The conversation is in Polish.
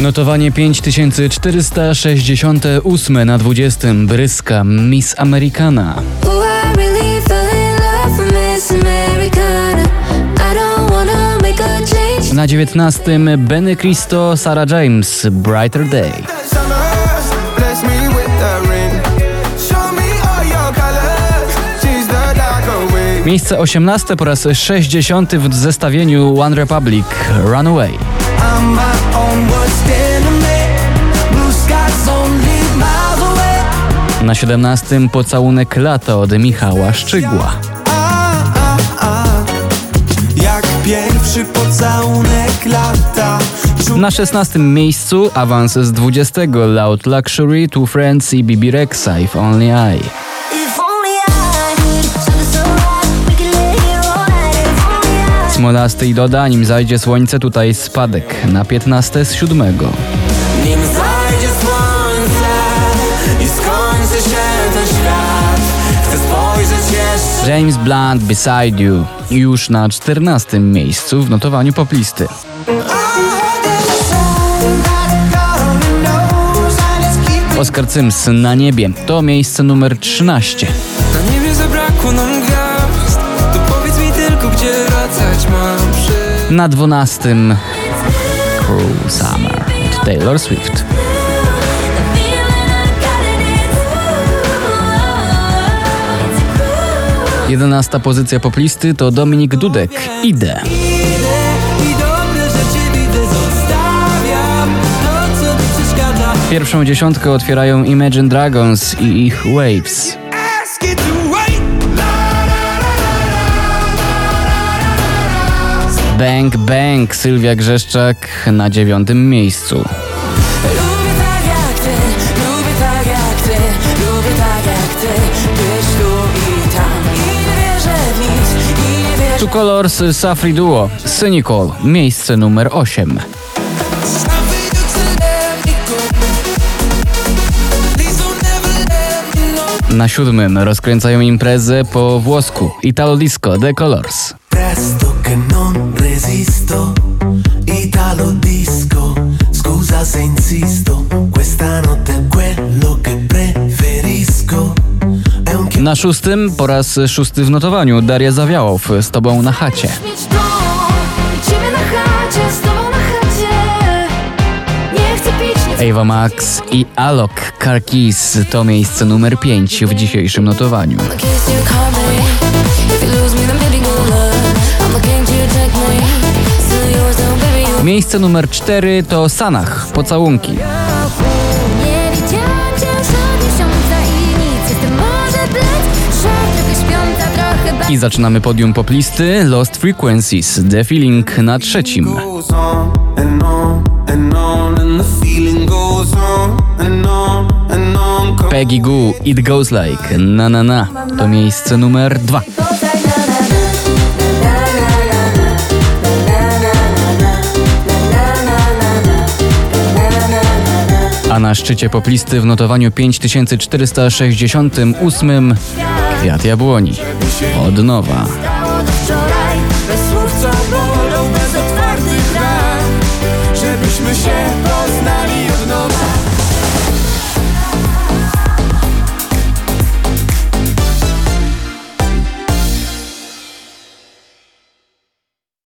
Notowanie 5468 na 20. Bryska Miss Americana. Na 19. Benny Cristo, Sarah James, Brighter Day. Miejsce 18 po raz 60 w zestawieniu One Republic, Runaway. Na 17. Pocałunek lata od Michała Szczygła. A, a, a. Jak pierwszy pocałunek lata. Na 16. miejscu awans z 20. Loud Luxury, Two Friends i Bibi Rexa, I. If only I 18 i doda, nim zajdzie słońce, tutaj spadek na 15 z 7. Nim zajdzie słońce i skończy się ten świat, chcę spojrzeć jeszcze. James Blunt Beside You już na 14 miejscu w notowaniu poplisty. Oskar Cyms na niebie to miejsce numer 13. Na niebie zabrakło nam gdzie wracać mam przy... Na 12. Cruel Summer od Taylor Swift. 11. pozycja poplisty to Dominik Dudek. Idę. Pierwszą dziesiątkę otwierają Imagine Dragons i ich Waves. Bang Bang Sylwia Grzeszczak na dziewiątym miejscu. Tak tak tak tu Colors Safri Duo. Cynical. Miejsce numer 8. Na siódmym rozkręcają imprezę po włosku. Italo Disco The Colors. Resisto, Italo disco, scusa se insisto, questa notte è quello che preferisco. È un Na szóstym po raz szósty w notowaniu Daria Zawiałow z tobą na chacie. Ava Max i Alok Car Keys to miejsce numer 5 w dzisiejszym notowaniu. Miejsce numer 4 to Sanach. Pocałunki. I zaczynamy podium poplisty Lost Frequencies. The Feeling na trzecim. Peggy Goo, It Goes Like, na na na. To miejsce numer 2. na szczycie poplisty w notowaniu 5468 Kwiat Jabłoni. Od nowa. Wczoraj, bez słów co bolą, bez otwartych ran. Żebyśmy się